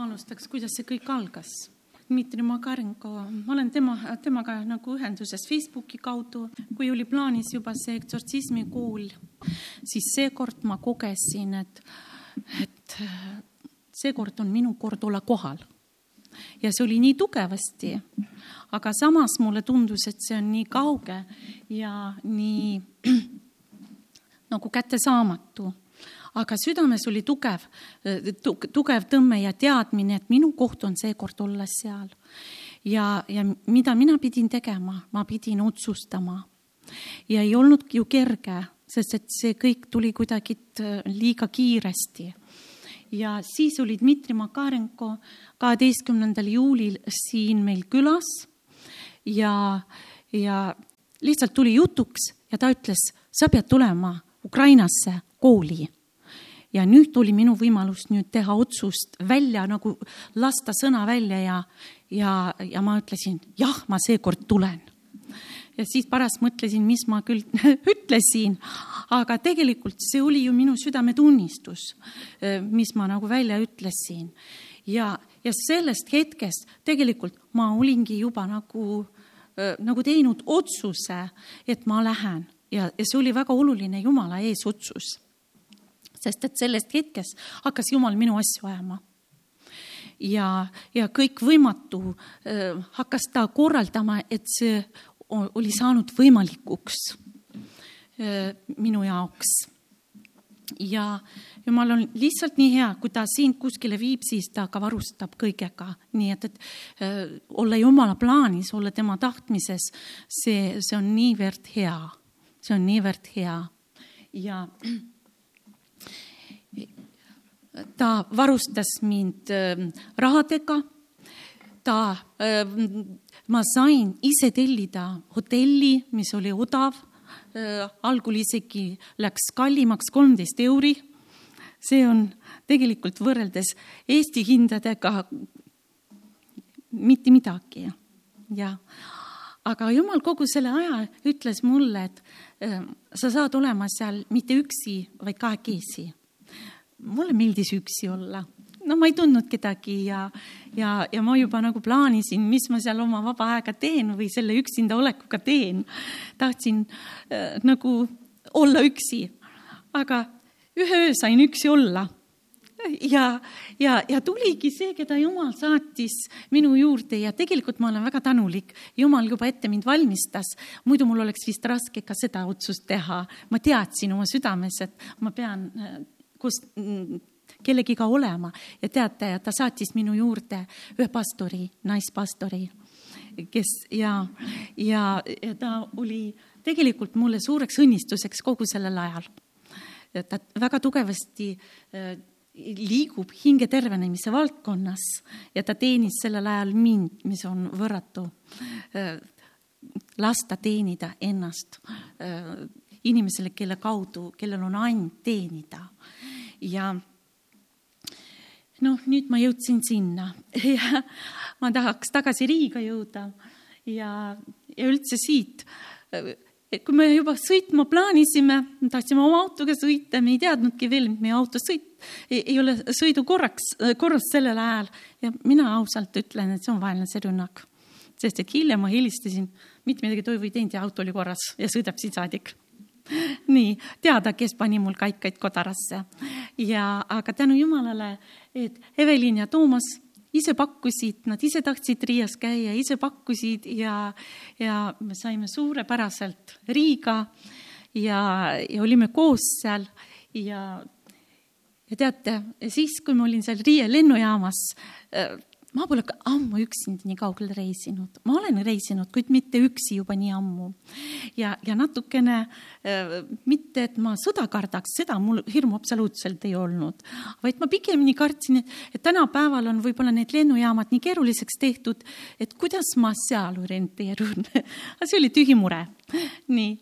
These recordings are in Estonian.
ma alustaks, kuidas see kõik algas. Dmitri Makarenko, ma olen tema, temaga nagu ühenduses Facebooki kaudu, kui oli plaanis juba see eksortsismi kool, siis seekord ma kogesin, et, et seekord on minu kord olla kohal. ja see oli nii tugevasti, aga samas mulle tundus, et see on nii kauge ja nii nagu kättesaamatu aga südames oli tugev, tugev tõmme ja teadmine, et minu koht on seekord olla seal. ja, ja mida mina pidin tegema, ma pidin otsustama. ja ei olnud ju kerge, sest et see kõik tuli kuidagi äh, liiga kiiresti. ja siis oli Dmitri Makarenko kaheteistkümnendal juulil siin meil külas ja, ja lihtsalt tuli jutuks ja ta ütles, sa pead tulema Ukrainasse kooli ja nüüd tuli minu võimalus nüüd teha otsust välja nagu lasta sõna välja ja, ja, ja ma ütlesin jah, ma seekord tulen. ja siis pärast mõtlesin, mis ma küll ütlesin, aga tegelikult see oli ju minu südametunnistus, mis ma nagu välja ütlesin. ja, ja sellest hetkest tegelikult ma olingi juba nagu, nagu teinud otsuse, et ma lähen ja, ja see oli väga oluline Jumala ees otsus sest et sellest hetkest hakkas Jumal minu asju ajama. ja, ja kõikvõimatu äh, hakkas ta korraldama, et see oli saanud võimalikuks äh, minu jaoks. ja Jumal on lihtsalt nii hea, kui ta sind kuskile viib, siis ta ka varustab kõigega, nii et, et äh, olla Jumala plaanis, olla tema tahtmises, see, see on niivõrd hea, see on niivõrd hea ja ta varustas mind ähm, rahadega. ta, ähm, ma sain ise tellida hotelli, mis oli odav. Äh, algul isegi läks kallimaks kolmteist euri. see on tegelikult võrreldes Eesti hindadega mitte midagi ja aga jumal kogu selle aja ütles mulle, et äh, sa saad olema seal mitte üksi, vaid kahekesi mulle meeldis üksi olla no ma ei tundnud kedagi ja, ja, ja ma juba nagu plaanisin, mis ma seal oma vaba aega teen või selle üksinda olekuga teen. tahtsin äh, nagu olla üksi, aga ühe öö sain üksi olla. ja, ja, ja tuligi see, keda Jumal saatis minu juurde ja tegelikult ma olen väga tänulik. Jumal juba ette mind valmistas, muidu mul oleks vist raske ka seda otsust teha. ma teadsin oma südames, et ma pean äh, kus mm, kellegiga olema ja teate, ta saatis minu juurde ühe pastori, naispastori, kes ja, ja, ja ta oli tegelikult mulle suureks õnnistuseks kogu sellel ajal. ta väga tugevasti äh, liigub hinge tervenemise valdkonnas ja ta teenis sellel ajal mind, mis on võrratu. Äh, lasta teenida ennast äh, inimesele, kelle kaudu, kellel on and teenida ja noh, nüüd ma jõudsin sinna ja ma tahaks tagasi Riiga jõuda ja, ja üldse siit. et kui me juba sõitma plaanisime, tahtsime oma autoga sõita, me ei teadnudki veel, meie auto sõit ei, ei ole sõidukorraks, korras sellel ajal ja mina ausalt ütlen, et see on vaenlase rünnak. sest et hiljem ma helistasin, mitte midagi toivu ei teinud ja auto oli korras ja sõidab siit saadik nii, teada, kes pani mul kaikaid kodarasse. ja, aga tänu Jumalale, et Evelin ja Toomas ise pakkusid, nad ise tahtsid Riias käia, ise pakkusid ja, ja me saime suurepäraselt Riiga ja, ja olime koos seal ja, ja teate, siis, kui ma olin seal Riia lennujaamas ma pole ammu üksinda nii kaugele reisinud, ma olen reisinud, kuid mitte üksi juba nii ammu. ja, ja natukene äh, mitte, et ma sõda kardaks, seda mul hirmu absoluutselt ei olnud, vaid ma pigemini kartsin, et, tänapäeval on võib-olla need lennujaamad nii keeruliseks tehtud, et kuidas ma seal orienteerun see oli tühi mure. nii,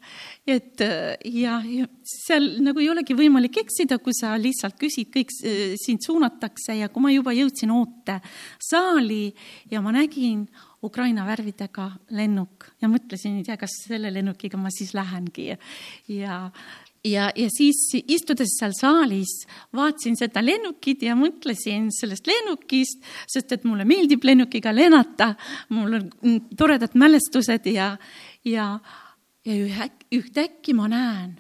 et ja, ja seal nagu ei olegi võimalik eksida, kui sa lihtsalt küsid, kõik äh, sind suunatakse ja kui ma juba jõudsin ootesaali ja ma nägin Ukraina värvidega lennuk ja mõtlesin, ei tea, kas selle lennukiga ma siis lähengi. Ja, ja, ja siis istudes seal saalis vaatasin seda lennukit ja mõtlesin sellest lennukist, sest et mulle meeldib lennukiga lennata, mul on toredad mälestused ja, ja, ja ühtäkki ma näen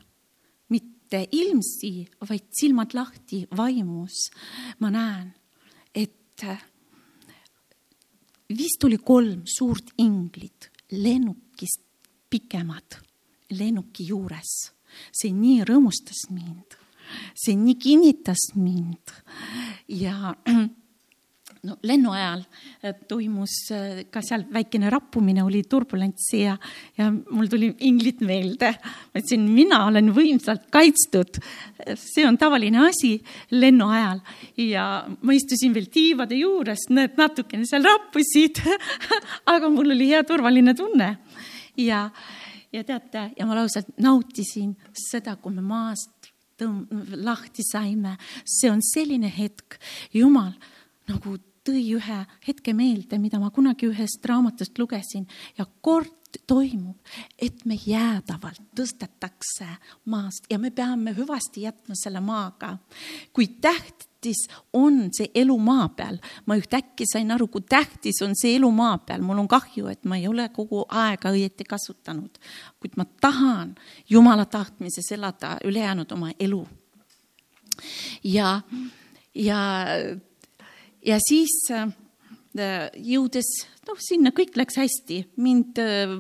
mitte ilmsi, vaid silmad lahti vaimus. ma näen, et vist oli kolm suurt inglit lennukist pikemad lennuki juures see nii rõõmustas mind, see nii kinnitas mind ja no lennu ajal äh, toimus äh, ka seal väikene rappumine, oli turbulents ja, ja mul tuli inglid meelde. ma ütlesin, mina olen võimsalt kaitstud. see on tavaline asi lennu ajal ja ma istusin veel tiivade juures, need natukene seal rappusid aga mul oli hea turvaline tunne ja ja teate, ja ma lausa nautisin seda, kui me maast tõmb-, lahti saime. see on selline hetk, Jumal nagu tõi ühe hetke meelde, mida ma kunagi ühest raamatust lugesin ja kord toimub, et me jäädavalt tõstetakse maast ja me peame hüvasti jätma selle maaga. kui täht tähtis on see elu maa peal. ma ühtäkki sain aru, kui tähtis on see elu maa peal. mul on kahju, et ma ei ole kogu aega õieti kasutanud, kuid ma tahan Jumala tahtmises elada ülejäänud oma elu. ja, ja, ja siis äh, jõudes, noh, sinna kõik läks hästi, mind äh,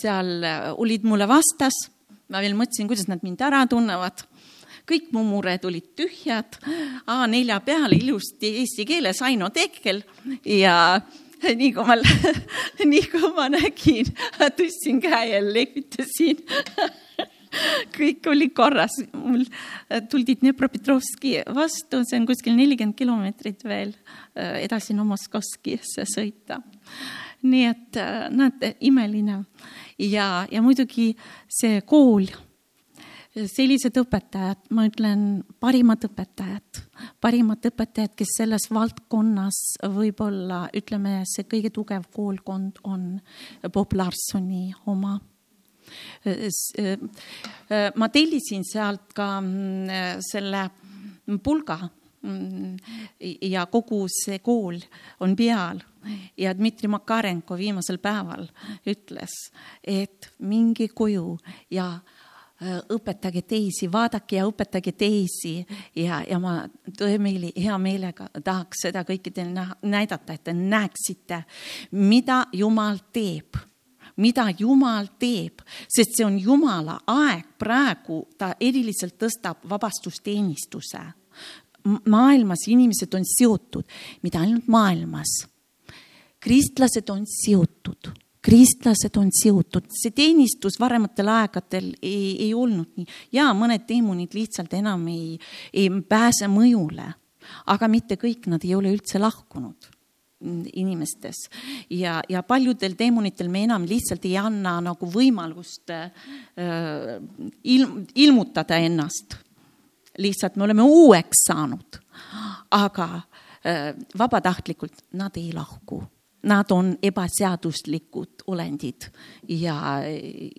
seal olid mulle vastas, ma veel mõtlesin, kuidas nad mind ära tunnevad. Kõik mu mured olid tühjad, A4 peal ilusti eesti keeles Aino Tekkel. Ja nii kui ma, nii kui ma nägin, tõstsin käe ja lehvitasin kõik oli korras, mul tuldi Dnepropetrovski vastu, see on kuskil nelikümmend kilomeetrit veel äh, edasi Nomoskosskisse sõita. nii et äh, näete, imeline ja, ja muidugi see kool sellised õpetajad, ma ütlen, parimad õpetajad, parimad õpetajad, kes selles valdkonnas võib-olla ütleme, see kõige tugev koolkond on Bob Larsoni oma. Ma tellisin sealt ka mm, selle pulga mm, ja kogu see kool on peal. Ja Dmitri Makarenko viimasel päeval ütles, et minge koju ja õpetage teisi, vaadake ja õpetage teisi. Ja, ja ma tõemeeli hea meelega tahaks seda kõikidele näidata, et te näeksite, mida Jumal teeb mida Jumal teeb, sest see on Jumala aeg praegu, ta eriliselt tõstab vabastusteenistuse. maailmas inimesed on seotud, mitte ainult maailmas. kristlased on seotud kristlased on seotud, see teenistus varematel aegadel ei, ei olnud nii ja mõned teemonid lihtsalt enam ei, ei pääse mõjule, aga mitte kõik nad ei ole üldse lahkunud inimestes. Ja, ja paljudel teemonitel me enam lihtsalt ei anna nagu võimalust äh, ilm, ilmutada ennast. lihtsalt me oleme uueks saanud, aga äh, vabatahtlikult nad ei lahku. Nad on ebaseaduslikud olendid. Ja,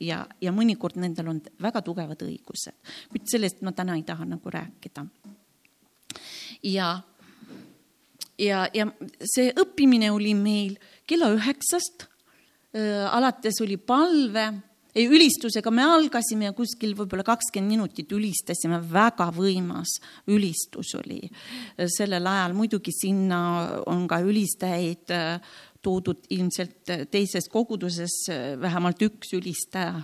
ja, ja mõnikord nendel on väga tugevad õigused, kuid sellest ma täna ei taha nagu rääkida. ja, ja, ja see õppimine oli meil kella üheksast äh,, alates oli palve ei, ülistusega me algasime ja kuskil võib-olla kakskümmend minutit ülistasime, väga võimas ülistus oli sellel ajal. muidugi sinna on ka ülistajaid toodud ilmselt teises koguduses vähemalt üks ülistaja,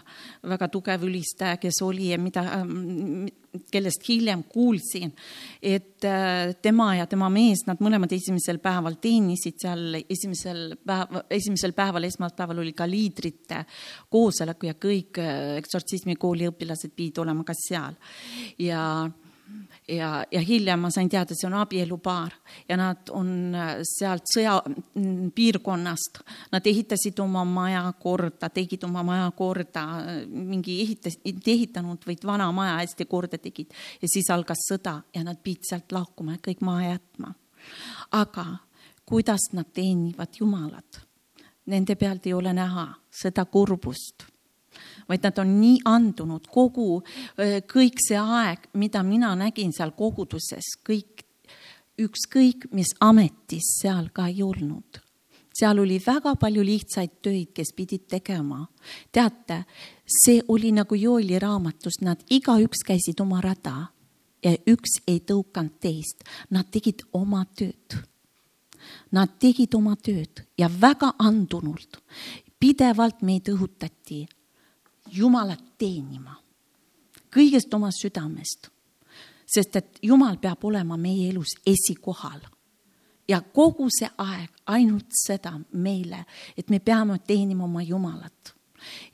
väga tugev ülistaja, kes oli ja mida, kellest hiljem kuulsin, et äh, tema ja tema mees, nad mõlemad esimesel päeval teenisid seal, esimesel päev, esimesel päeval, esmaspäeval oli ka liidrite koosolek ja kõik äh, eksortsismikooli õpilased pidid olema ka seal. Ja ja, ja hiljem ma sain teada, see on abielupaar ja nad on äh, sealt sõjapiirkonnast. Nad ehitasid oma maja korda, tegid oma maja korda, mingi ehitas, ehitanud, vaid vana maja hästi korda tegid ja siis algas sõda ja nad pidid sealt lahkuma ja kõik maha jätma. aga kuidas nad teenivad Jumalat? Nende pealt ei ole näha seda kurbust vaid nad on nii andunud, kogu, kõik see aeg, mida mina nägin seal koguduses, kõik, ükskõik mis ametis seal ka ei olnud seal oli väga palju lihtsaid töid, kes pidid tegema. teate, see oli nagu Joeli raamatus, nad igaüks käisid oma rada ja üks ei tõukanud teist, nad tegid oma tööd. Nad tegid oma tööd ja väga andunult, pidevalt meid õhutati Jumalat teenima, kõigest oma südamest. sest et Jumal peab olema meie elus esikohal. ja kogu see aeg ainult seda meile, et me peame teenima oma Jumalat.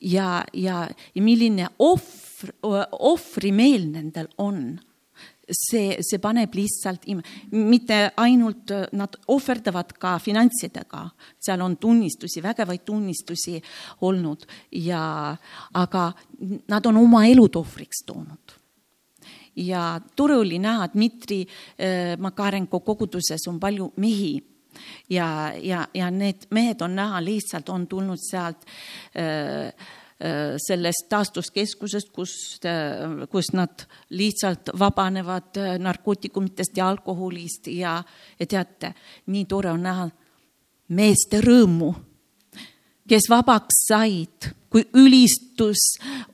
ja, ja, ja milline ohver, ohvrimeel nendel on see, see paneb lihtsalt, mitte ainult nad ohverdavad ka finantsidega, seal on tunnistusi, vägevaid tunnistusi olnud ja, aga nad on oma elud ohvriks toonud. Ja tore oli näha, Dmitri äh, Makarenko koguduses on palju mehi ja, ja, ja need mehed on näha, lihtsalt on tulnud sealt äh, Äh, sellest taastuskeskusest, kus, äh, kus nad lihtsalt vabanevad äh, narkootikumitest ja alkoholist ja, ja teate, nii tore on näha meeste rõõmu, kes vabaks said, kui ülistus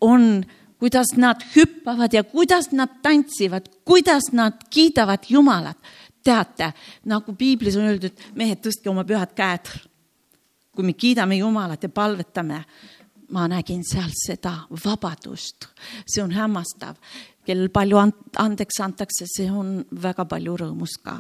on, kuidas nad hüppavad ja kuidas nad tantsivad, kuidas nad kiidavad Jumalat. teate, nagu piiblis on öeldud, mehed, tõstke oma pühad käed. kui me kiidame Jumalat ja palvetame ma nägin seal seda vabadust, see on hämmastav, kellel palju andeks antakse, see on väga palju rõõmus ka.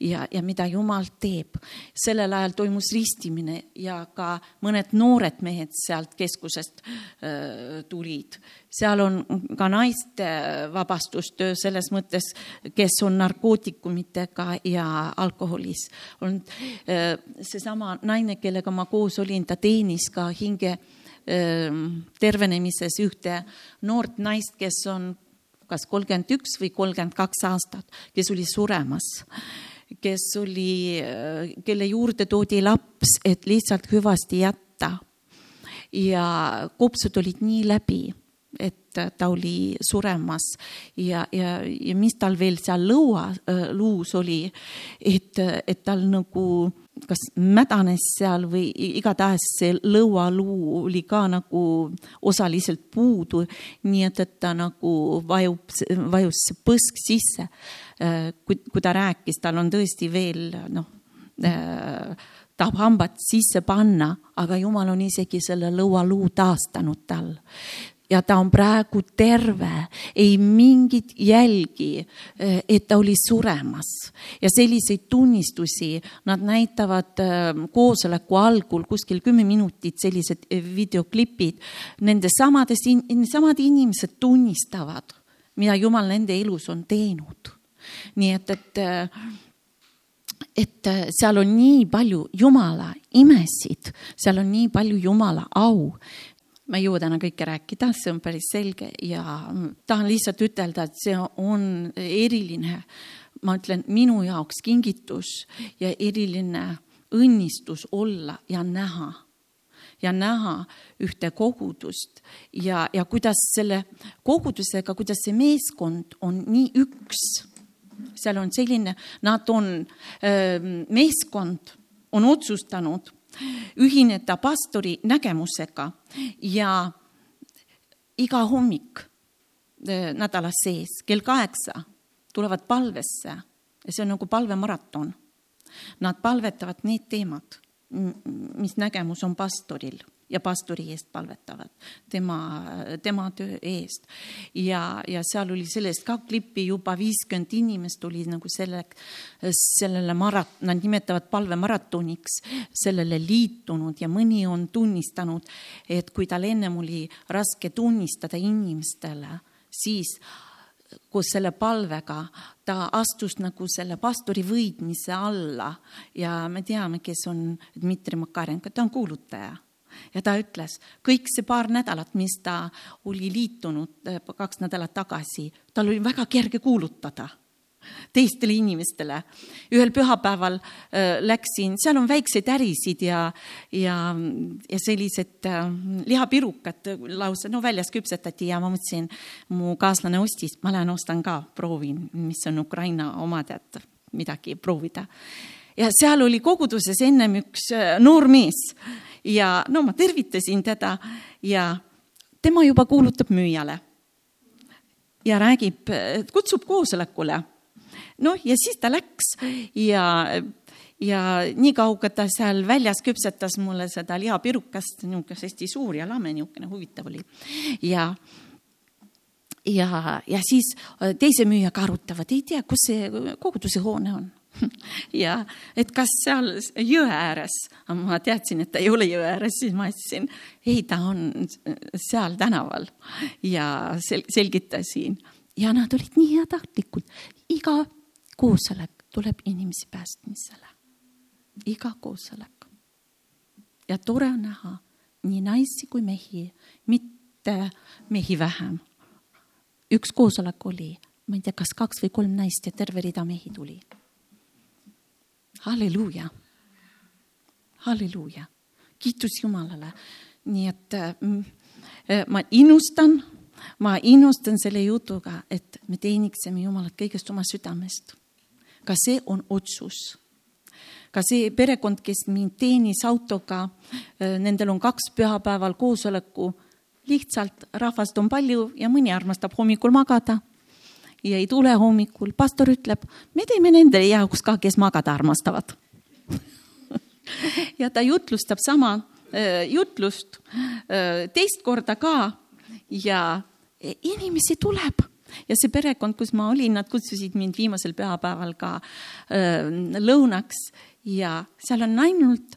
ja, ja mida Jumal teeb, sellel ajal toimus ristimine ja ka mõned noored mehed sealt keskusest äh, tulid. seal on ka naiste vabastustöö selles mõttes, kes on narkootikumitega ja alkoholis olnud äh,. seesama naine, kellega ma koos olin, ta teenis ka hinge tervenemises ühte noort naist, kes on kas kolmkümmend üks või kolmkümmend kaks aastat, kes oli suremas, kes oli, kelle juurde toodi laps, et lihtsalt hüvasti jätta. ja kopsud olid nii läbi, et ta oli suremas ja, ja, ja mis tal veel seal lõua, luus oli, et, et tal nagu kas mädanes seal või igatahes see lõualuu oli ka nagu osaliselt puudu, nii et, et ta nagu vajub, vajus põsk sisse. Äh, kui, kui ta rääkis, tal on tõesti veel noh äh, tahab hambad sisse panna, aga jumal on isegi selle lõualuu taastanud tal ja ta on praegu terve, ei mingit jälgi, eh, et ta oli suremas ja selliseid tunnistusi nad näitavad eh, koosoleku algul kuskil kümme minutit, sellised eh, videoklipid. Nende samades, samad inimesed tunnistavad, mida Jumal nende elus on teinud. nii et, et et seal on nii palju Jumala imesid, seal on nii palju Jumala au ma ei jõua täna kõike rääkida, see on päris selge ja tahan lihtsalt ütelda, et see on eriline, ma ütlen, minu jaoks kingitus ja eriline õnnistus olla ja näha ja näha ühte kogudust ja, ja kuidas selle kogudusega, kuidas see meeskond on nii üks. seal on selline, nad on, meeskond on otsustanud ühineda pastori nägemusega ja iga hommik eh, nädala sees kell kaheksa tulevad palvesse ja see on nagu palvemaraton. Nad palvetavad need teemad, mis nägemus on pastoril ja pastori eest palvetavad, tema, tema töö eest. ja, ja seal oli sellest ka klippi juba viiskümmend inimest oli nagu selle, sellele marat-, nad nimetavad palvemaratoniks, sellele liitunud ja mõni on tunnistanud, et kui tal ennem oli raske tunnistada inimestele, siis koos selle palvega ta astus nagu selle pastori võidmise alla ja me teame, kes on Dmitri Makarenko, ta on kuulutaja ja ta ütles, kõik see paar nädalat, mis ta oli liitunud eh, kaks nädalat tagasi, tal oli väga kerge kuulutada teistele inimestele. ühel pühapäeval äh, läksin, seal on väikseid ärisid ja, ja, ja sellised äh, lihapirukad lausa, no väljas küpsetati ja ma mõtlesin, mu kaaslane ostis, ma lähen ostan ka, proovin, mis on Ukraina omad, et midagi proovida. ja seal oli koguduses ennem üks noor mees ja no ma tervitasin teda ja tema juba kuulutab müüjale. Ja räägib, kutsub koosolekule. Noh, ja siis ta läks ja, ja niikaua, kui ta seal väljas küpsetas mulle seda lihapirukast, niisugune hästi suur ja lame, niisugune huvitav oli. ja, ja, ja siis teise müüjaga arutavad, ei tea, kus see koguduse hoone on ja et kas seal jõe ääres, ma teadsin, et ta ei ole jõe ääres, siis ma ütlesin, ei, ta on seal tänaval ja sel-, selgitasin ja nad olid nii heatahtlikud, iga koosolek tuleb inimesi päästmisele, iga koosolek. ja tore on näha nii naisi kui mehi, mitte mehi vähem. üks koosolek oli, ma ei tea, kas kaks või kolm naist ja terve rida mehi tuli. Halleluuja, halleluuja, kiitus Jumalale. nii et mm, ma innustan, ma innustan selle jutuga, et me teeniksime Jumalat kõigest oma südamest. Ka see on otsus. ka see perekond, kes mind teenis autoga, äh, nendel on kaks pühapäeval koosoleku, lihtsalt rahvast on palju ja mõni armastab hommikul magada ja ei tule hommikul. pastor ütleb, me teeme nende jaoks ka, kes magada armastavad. Ja ta jutlustab sama äh, jutlust äh, teist korda ka. Ja inimesi tuleb. Ja see perekond, kus ma olin, nad kutsusid mind viimasel pühapäeval ka äh, lõunaks. Ja seal on ainult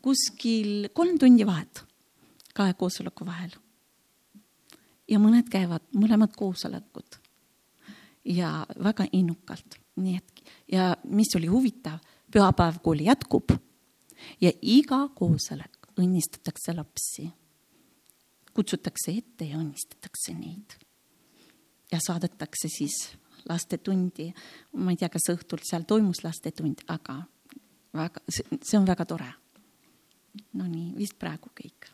kuskil kolm tundi vahet kahe koosoleku vahel. ja mõned käivad mõlemad koosolekud ja väga innukalt, nii et ja mis oli huvitav, pühapäev kool jätkub ja iga koosolek õnnistatakse lapsi kutsutakse ette ja õnnistatakse neid ja saadetakse siis lastetundi. ma ei tea, kas õhtul seal toimus lastetund, aga väga, see on väga tore. Nonii, vist praegu kõik